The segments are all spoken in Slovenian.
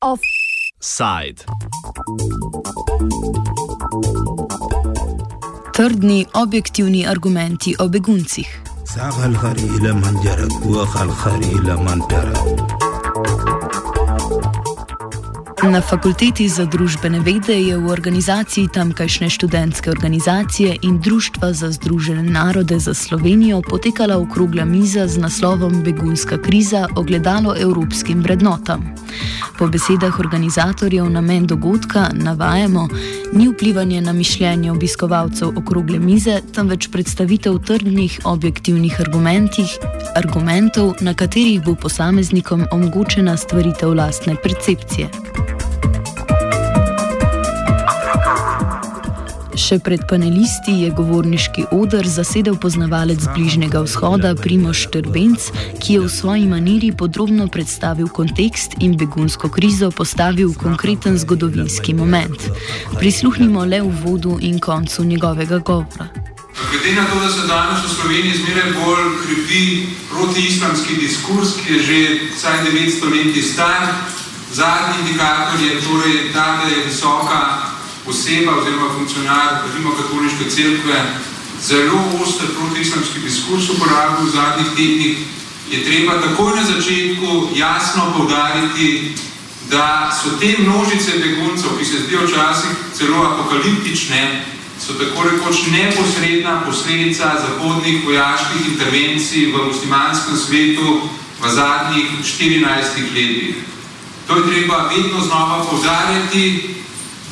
Offside. Trdni, objektivni argumenti o beguncih. ساق الخري إلى من جرت وخ الخري إلى من ترك Na fakulteti za družbene vede je v organizaciji tamkajšnje študentske organizacije in Društva za združene narode za Slovenijo potekala okrogla miza z naslovom Begunska kriza - ogledalo evropskim vrednotam. Po besedah organizatorjev namen dogodka, navajamo, ni vplivanje na mišljenje obiskovalcev okrogle mize, temveč predstavitev trdnih, objektivnih argumentov, na katerih bo posameznikom omogočena stvaritev lastne percepcije. Še pred panelisti je govorniški odr zasedel poznavalec Bližnjega vzhoda Primoš Trbenc, ki je v svoji maniri podrobno predstavil kontekst in begunsko krizo postavil v konkreten zgodovinski moment. Prisluhnimo le v vodu in koncu njegovega govora. Glede na to, da se danes v Sloveniji zmeraj bolj krepi protiislamski diskurs, ki je že vsaj 900 let star, zadnji indikator je torej ta, da je visoka oseba oziroma funkcionar Rimokatoliške cerkve zelo oster protiislamski diskurs uporabil v zadnjih tednih, je treba takoj na začetku jasno povdariti, da so te množice beguncev, ki se zdijo včasih celo apokaliptične, so tako rekoč neposredna posledica zahodnih vojaških intervencij v muslimanskem svetu v zadnjih 14 letih. To je treba vedno znova povdarjati,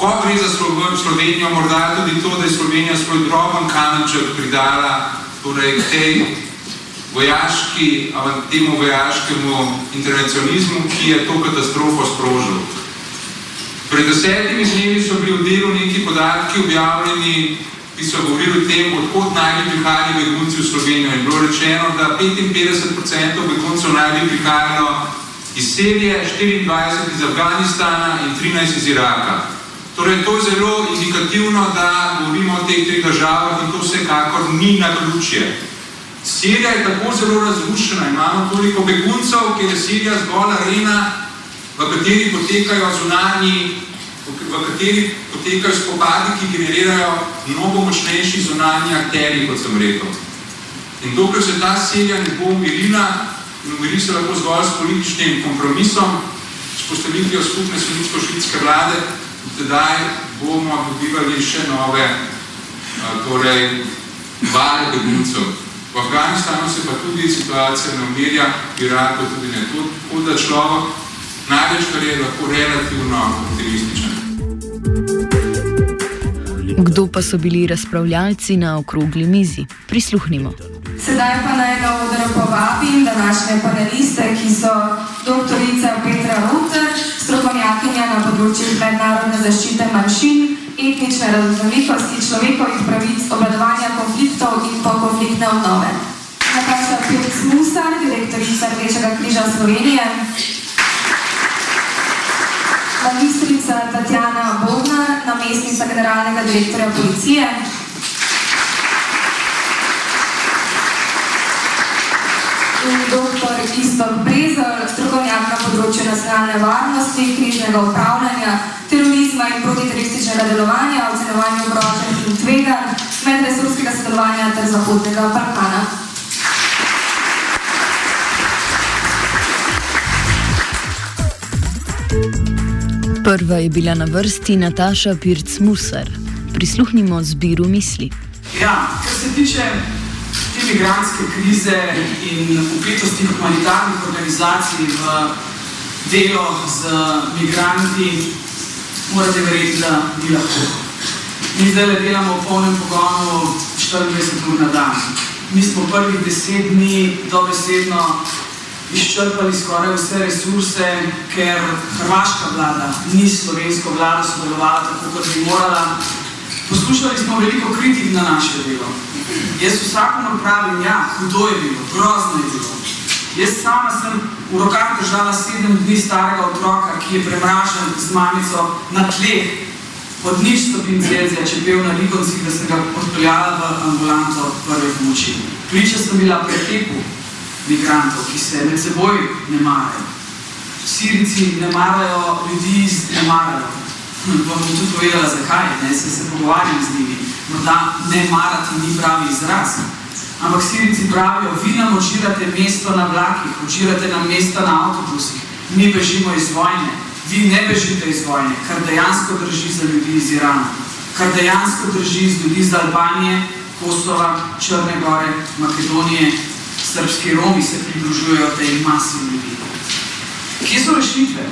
Ko gre za Slovenijo, morda tudi to, da je Slovenija svoj droben kamenček pridala torej, k tej vojaški, temu vojaškemu intervencionizmu, ki je to katastrofo sprožil. Pred desetimi dnevi so bili v delu neki podatki objavljeni, ki so govorili o tem, odkot naj bi prihajali begunci v Slovenijo. In bilo rečeno, da 55% beguncev naj bi prihajalo iz Sirije, 24 iz Afganistana in 13 iz Iraka. Torej, to je zelo indikativno, da govorimo o teh treh državah in to vsekakor ni na ključje. Sirija je tako zelo razrušena, imamo toliko beguncev, ker je Sirija zgolj arena, v kateri potekajo zunanji, v kateri potekajo spopadi, ki generirajo mnogo močnejši zunanji akteri, kot sem rekel. In dokler se ta Sirija ne bo umirila, in umiri se lahko zgolj s političnim kompromisom, s postavitvijo skupne sunitsko-švitske vlade, Tedaj bomo dobivali še nove torej, vale beguncev. V Afganistanu se pa tudi situacija ne umirja, v Iraku tudi ne. Tako da človek največ, kar je lahko relativno optimističen. Kdo pa so bili razpravljalci na okrogli mizi? Prisluhnimo. Sedaj pa naj na odr povabim današnje paneliste, ki so doktorica Petra Ruter, strokovnjakinja na področju mednarodne zaščite manjšin, etnične raznolikosti, človekovih pravic, obladovanja konfliktov in pokonfliktne obnove. Nataša Pirc Musar, direktorica Rdečega križa Slovenije. Magistrica Tatjana Bognar, namestnica generalnega direktorja policije. In dr. Istok Brezel, strokovnjak na področju nacionalne varnosti, križnega upravljanja, terorizma in protiterorističnega delovanja, ocenovanju groženj in tveganj, medresurskega sodelovanja ter Zahodnega Balkana. Prva je bila na vrsti Nataša Pirc-Musar. Prisluhnimo zbiru misli. Ja, kar se tiče imigranske krize in upetosti humanitarnih organizacij v delo z migranti, morate verjeti, da ni lahko. Mi zdaj le delamo v polnem pogonu 24 ur na dan. Mi smo prvih deset dni dobesedno izčrpali skoraj vse resurse, ker hrvaška vlada ni slovensko vlado sodelovala tako, kot bi morala. Poslušali smo veliko kritik na naše delo. Jaz vsakomor pravim, ja, hudo je bilo, grozno je bilo. Jaz sama sem v rokah držala sedem dni starega otroka, ki je premražen z mamico na tleh, pod nič stopin Celzija, če bil na Ligoncih, da sem ga odpeljala v ambulanto prve pomoči. Priča sem bila pretepu migrantov, ki se med seboj ne marajo. Sirici ne marajo ljudi, ne marajo. Hm, bom tudi povedala, zakaj, ne se, se pogovarjam z njimi. Morda ne marati ni pravi izraz. Ampak Sirici pravijo, vi nam očirate mesto na vlakih, očirate nam mesta na avtobusih, mi bežimo iz vojne, vi ne bežite iz vojne, kar dejansko drži za ljudi iz Irana, kar dejansko drži iz ljudi iz Albanije, Kosova, Črne Gore, Makedonije, srpski Romi se pridružujejo tej masi ljudi. Kje so rešitve?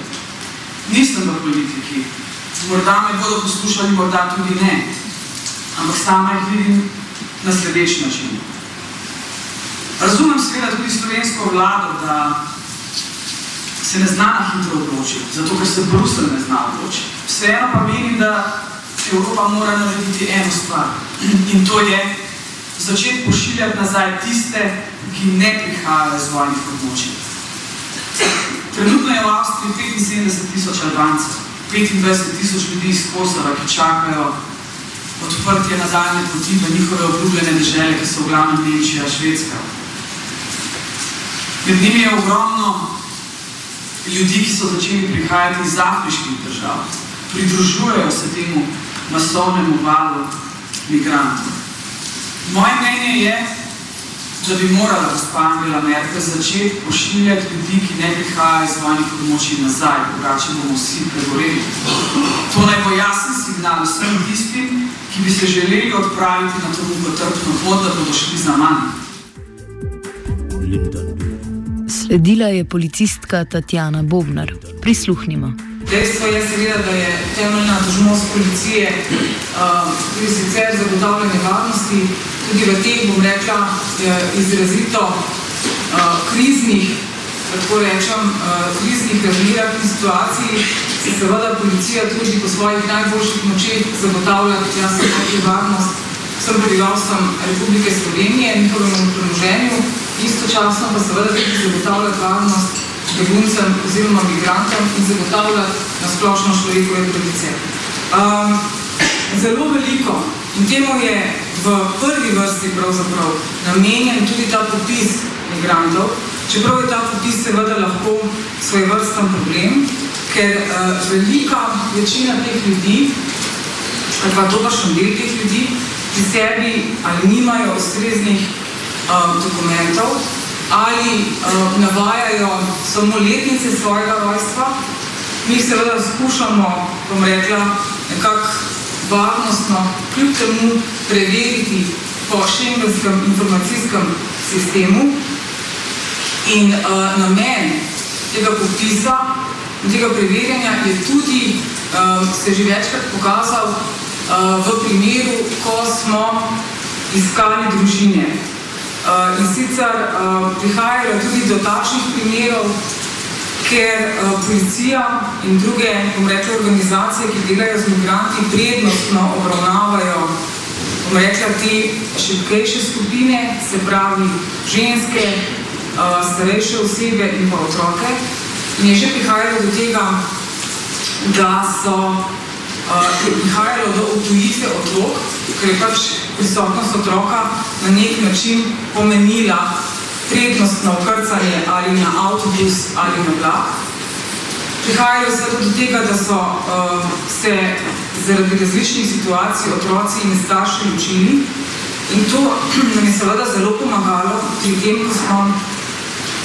Nisem v politiki. Morda me bodo poslušali, morda tudi ne. Ampak sama jih vidim na sledeč način. Razumem seveda tudi slovensko vlado, da se ne zna na hitro odločiti, zato ker se Brusel ne zna odločiti. Vseeno pa menim, da Evropa mora narediti eno stvar. In to je začeti pošiljati nazaj tiste, ki ne prihajajo iz vojnih območij. Trenutno je v Avstriji 75 tisoč Albancev, 25 tisoč ljudi iz Kosova, ki čakajo odprtje nadaljne poti v njihove obljubljene dežele, ki so v glavnem Nemčija, Švedska. Med njimi je ogromno ljudi, ki so začeli prihajati iz afriških držav. Pridružujejo se temu masovnemu valu migrantov. Moje mnenje je, da bi morala gospa Angela Merkel začeti pošiljati ljudi, ki ne prihajajo iz vojnih območij nazaj, drugače bomo vsi pregoreli. To naj bo jasen signal vsem tistim, ki bi se želeli odpraviti na to mukotrpno pot, da bodo šli za manj. Sledila je policistka Tatjana Bobnar. Prisluhnimo. Dejstvo je seveda, da je temeljna dožnost policije uh, tudi sicer zagotavljanje varnosti, tudi v teh, bom rekla, izrazito uh, kriznih, tako rečem, uh, kriznih razmerah in situacij, se seveda policija trudi po svojih najboljših močeh zagotavljati jasno varnost vsem prebivalstvom Republike Slovenije, njihovemu premoženju, istočasno pa seveda tudi zagotavljati varnost beguncem oziroma migrantom in zagotavljati na splošno človekove pravice. Um, zelo veliko in temu je v prvi vrsti pravzaprav namenjen tudi ta popis migrantov, čeprav je ta popis seveda lahko svoj vrsten problem, ker uh, velika večina teh ljudi, ali pa dobašen del teh ljudi, pri sebi ali nimajo ustreznih uh, dokumentov, ali uh, navajajo samo letnice svojega rojstva, mi seveda skušamo, bom rekla, nekako varnostno, kljub temu preveriti po šengenskem informacijskem sistemu in uh, namen tega popisa in tega preverjanja je tudi uh, se že večkrat pokazal uh, v primeru, ko smo iskali družine. Uh, in sicer uh, prihajajo tudi do takšnih primerov, ker uh, policija in druge, bom rekla, organizacije, ki delajo z migranti, prednostno obravnavajo, bom rekla, te šibkejše skupine, se pravi ženske, starejše osebe in pa otroke. In je že prihajalo do tega, da so uh, je prihajalo do utujitve otrok, ker je pač prisotnost otroka na nek način pomenila prednostno ukrcanje ali na avtobus ali na vlak. Prihajalo se do tega, da so uh, se zaradi različnih situacij otroci in starši učili in to nam je seveda zelo pomagalo pri tem, ko smo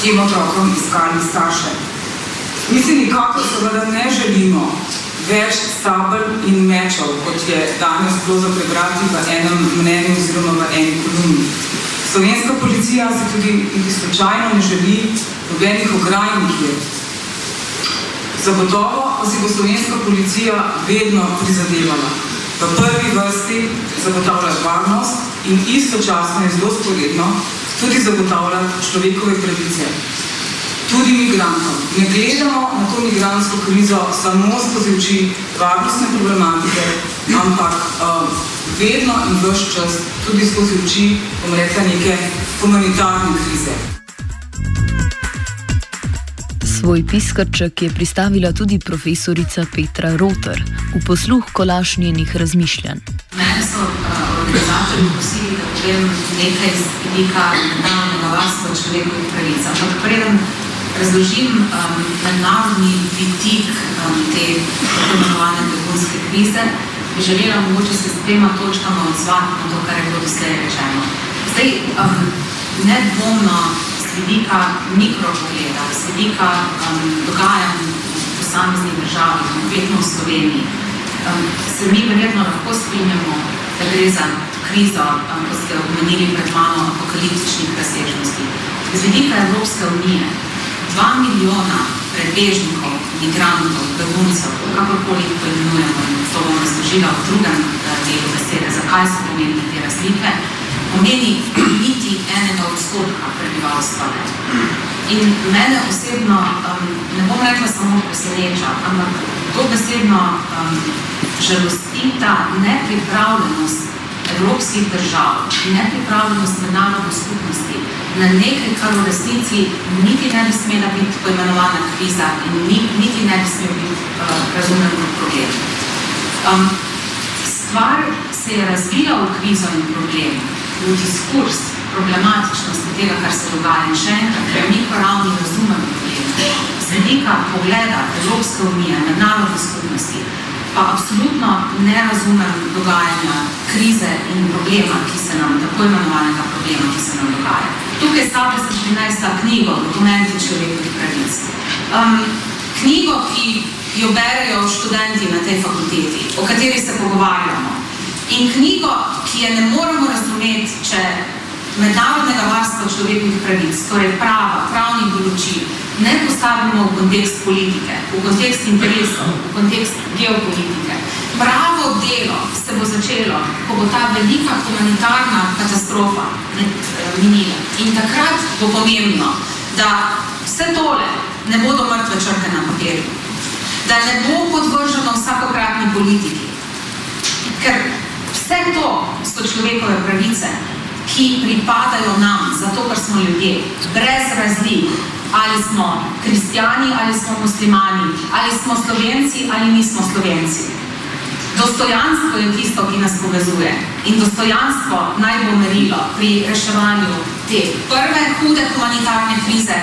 tem otrokom iskali starše. Mi si nikako seveda ne želimo več sabel in mečev, kot je danes bilo za prebrati v enem mnenju oziroma v eni kolumni. Slovenska policija se tudi slučajno ne želi nobenih ograj nikjer. Zagotovo pa si bo slovenska policija vedno prizadevala v prvi vrsti zagotavljati varnost in istočasno je zelo sporedno tudi zagotavljati človekove pravice. Tudi migrantom. Ne gledamo na to migrantsko krizo samo skozi oči varnostne problematike, ampak uh, vedno in vse čas tudi skozi oči, bom rekla, neke humanitarne krize. Svoj piskrček je pristavila tudi profesorica Petra Roter v posluh kolaš njenih razmišljanj. Mene so uh, organizatorji prosili, da povem nekaj iz vidika mednarodnega varstva človekovih pravic. Ampak preden razložim um, mednarodni vidik um, te tako imenovane begunske krize, bi želela mogoče se s dvema točkama odzvati na to, kar je bilo doslej rečeno. Zdaj, um, nedvomno z vidika mikropogleda, z vidika um, dogajanj v posameznih državah, konkretno v Sloveniji, um, se mi verjetno lahko strinjamo, da gre za krizo, um, ko ste omenili pred mano apokaliptičnih razsežnosti. Z vidika Evropske unije, dva milijona prebežnikov, migrantov, beguncev, kakorkoli jih poimenujemo, in to bom razložila v drugem uh, delu besede, zakaj so pomembne te razlike, pomeni niti enega odstotka prebivalstva. In mene osebno, um, ne bom rekla samo preseneča, ampak dobesedno um, žalosti ta nepripravljenost evropskih držav, nepripravljenost mednarodne skupnosti na nekaj, kar v resnici niti ne bi smela biti poimenovana kriza in ni, niti ne bi smela biti uh, razumljen kot problem. Um, stvar se je razvila v krizo in problem, v diskurs problematičnosti tega, kar se dogaja in še enkrat, ker mi po ravni razumemo problem. Z vidika pogleda Evropske unije, mednarodne skupnosti, pa absolutno ne razumem dogajanja krize in problema, ki se nam, tako imenovanega problema, ki se nam dogaja. Tukaj sabo sem prinesla knjigo, dokumenti človekovih pravic. Um, knjigo, ki jo berejo študenti na tej fakulteti, o kateri se pogovarjamo. In knjigo, ki je ne moremo razumeti, če mednarodnega varstva človekovih pravic, torej prava, pravnih določil, ne postavimo v kontekst politike, v kontekst interesov, v kontekst geopolitike. Pravo delo se bo začelo, ko bo ta velika humanitarna katastrofa minila. In takrat bo pomembno, da vse tole ne bodo mrtve črke na papirju, da ne bo podvrženo vsakokratni politiki. Ker vse to so človekove pravice, ki pripadajo nam, zato ker smo ljudje, brez razlik, ali smo kristijani, ali smo muslimani, ali smo slovenci, ali nismo slovenci. Dostojanstvo je tisto, ki nas povezuje in dostojanstvo naj bo merilo pri reševanju te prve hude humanitarne krize,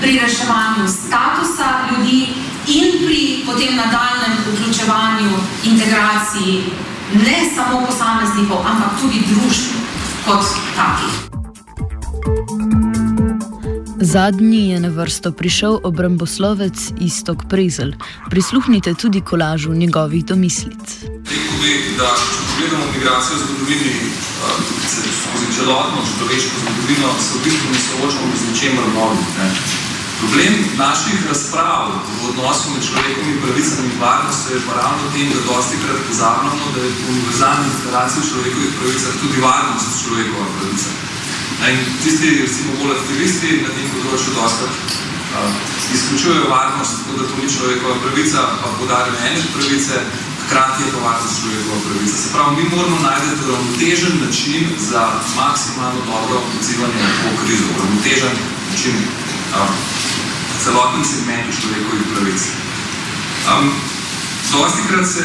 pri reševanju statusa ljudi in pri potem nadaljnem vključevanju, integraciji ne samo posameznikov, ampak tudi družb kot takih. Zadnji je na vrsto prišel obramboslovec Istok Prezel. Prisluhnite tudi kolažu njegovih domislic. Bi, da če pogledamo migracijo v zgodovini, skozi celotno človeško zgodovino, se v bistvu ne soočamo z ničemer novim. Problem naših razprav v odnosu med človekovimi pravicami in varnostjo je pa ravno tem, da dosti krat pozabljamo, da je v univerzalni deklaraciji o človekovih pravicah tudi varnost človekova pravica. In tisti, recimo, bolj aktivisti na tem področju dosti uh, izključujejo varnost, tako da to ni človekova pravica, pa podarijo ene pravice, hkrati je pa varnost človekova pravica. Se pravi, mi moramo najti ravnotežen način za maksimalno dobro odzivanje na to krizo, ravnotežen način uh, celotnem segmentu človekovih pravic. Um, dosti krat se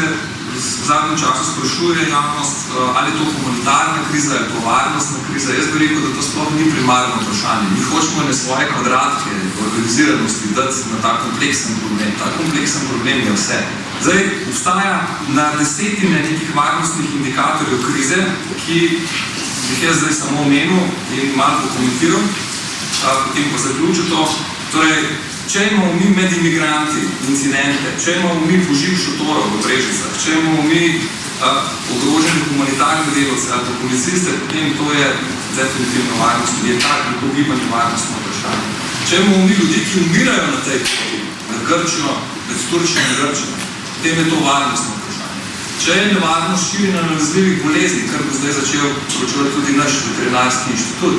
v zadnjem času sprašuje javnost, uh, ali je to humanitarna kriza, ali je to varnostna kriza. Jaz bi rekel, da to sploh ni primarno vprašanje. Mi hočemo ne svoje kvadratke organiziranosti dati na ta kompleksen problem. Ta kompleksen problem je vse. Zdaj, obstaja na desetine nekih varnostnih indikatorjev krize, ki jih jaz zdaj samo omenil in malo pokomentiral, potem pa zaključil to. Torej, če imamo mi med imigranti incidente, če imamo mi poživ šotorov v Brežicah, če imamo mi ogrožene humanitarne delovce ali pa policiste, potem to je definitivno varnost, je tako pogibanje varnostno vprašanje. Če imamo mi ljudi, ki umirajo na tej poti, med Grčijo, med Turčijo in Grčijo, potem je to varnostno vprašanje. Če je nevarnost širjenja nalezljivih bolezni, kar bo zdaj začel poročevati tudi naš veterinarski inštitut,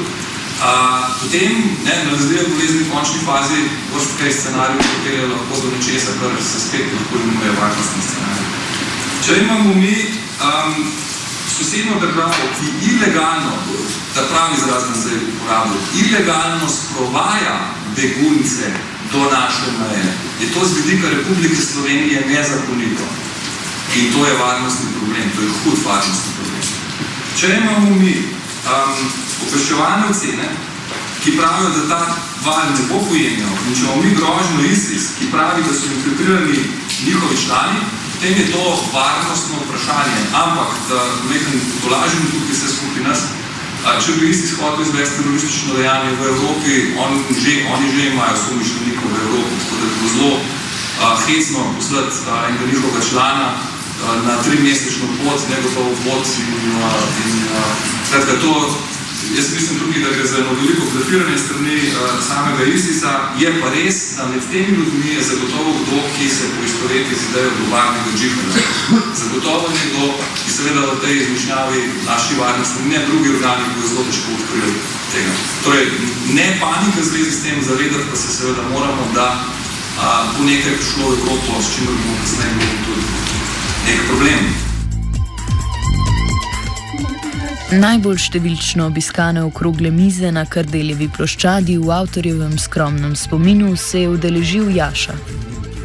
Potem, ne, nalezljive bolezni v končni fazi, vrst kaj scenarij, pripelje lahko do nečesa, kar se spet lahko imenuje varnostni scenarij. Če imamo mi um, sosedno državo, ki ilegalno, da pravi izrazno zdaj uporabljajo, ilegalno sprovaja begunce do naše meje, je to z vidika Republike Slovenije nezakonito. In to je varnostni problem, to je hud varnostni problem. Če imamo mi um, obveščevalne ocene, ki pravijo, da ta val ne bo pojenjal, in če imamo mi grožno ISIS, ki pravi, da so infiltrirani njihovi člani, potem je to varnostno vprašanje. Ampak, da nekaj polažimo tukaj vse skupaj nas, če bi ISIS hotel izvesti teroristično dejanje v Evropi, on že, oni že imajo somišljenikov v Evropi, tako da je bilo zelo a, hecno poslati enega njihovega člana a, na tri mesečno pot, negotov pot in, a, in a, skratka, to Jaz mislim tudi, da gre za eno veliko blefiranje strani uh, samega ISIS-a. Je pa res, da med temi ljudmi je zagotovo kdo, ki se poistoveti z idejo globalnega džihada. Zagotovo je kdo, ki seveda v tej izmišljavi naši varnosti, ne drugi organi, ki bo zelo težko odkrili tega. Torej, ne panika v zvezi s tem, zavedati pa se seveda moramo, da uh, bo nekaj prišlo v Evropo, s čimer bomo kasneje imeli tudi nek problem. Najbolj številčno obiskane okrogle mize na Kardeljevi ploščadi v avtorjevem skromnem spominu se je udeležil Jaša.